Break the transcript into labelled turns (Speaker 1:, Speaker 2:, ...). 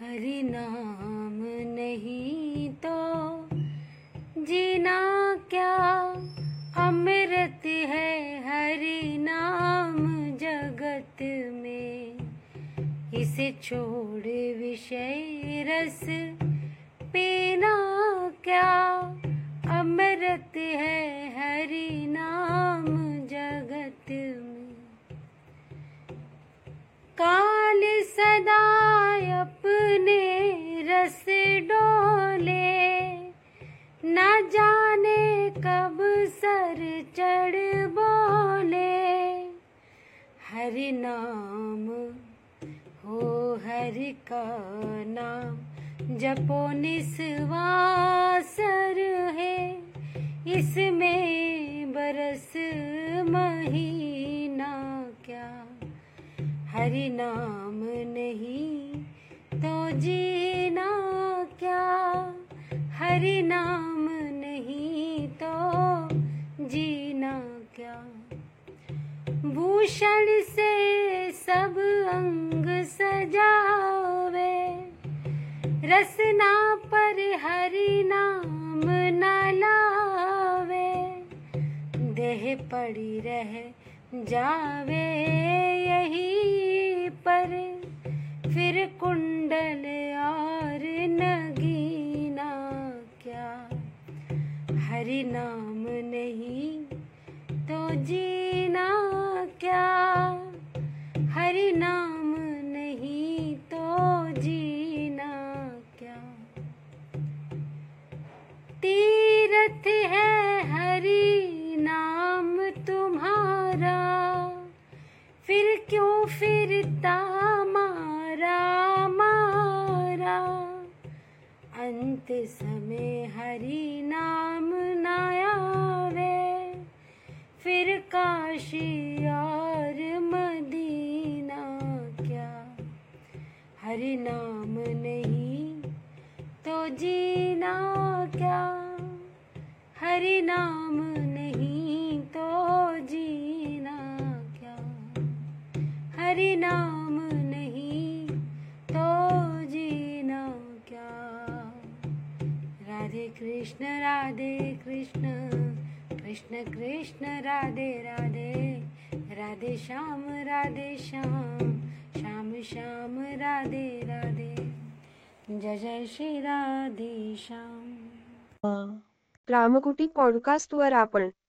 Speaker 1: हरि नाम नहीं तो जीना क्या? अमृत है हरि नाम जगत में। इसे छोड़ विषय रस पीना क्या? अमृत है हरि नाम जगत में। काल सदा अपने रस डोले। न जाने कब सर चढ़ बोले। हरि नाम हो, हरि का नाम जपो निस्वासर है। इसमें बरस क्या हरि नाम नहीं तो जीना क्या? हरि नाम नहीं तो जीना क्या? भूषण से सब अंग सजावे, रसना पर हरि नाम न लावे। देह पड़ी रह जावे यही पर फिर कुंडल और नगीना क्या? हरि नाम नहीं तो जीना फिरता मारा मारा। अंत समय हरि नाम न आवे। फिर काशी और मदीना क्या? हरि नाम नहीं तो जीना क्या? हरि नाम हरि नाम नहीं तो जीना क्या? राधे कृष्ण राधे कृष्ण कृष्ण कृष्ण, राधे राधे राधे श्याम राधे श्याम श्याम श्याम, राधे राधे, जय जय श्री राधे श्याम।
Speaker 2: रामकुटी पॉडकास्ट वर आपण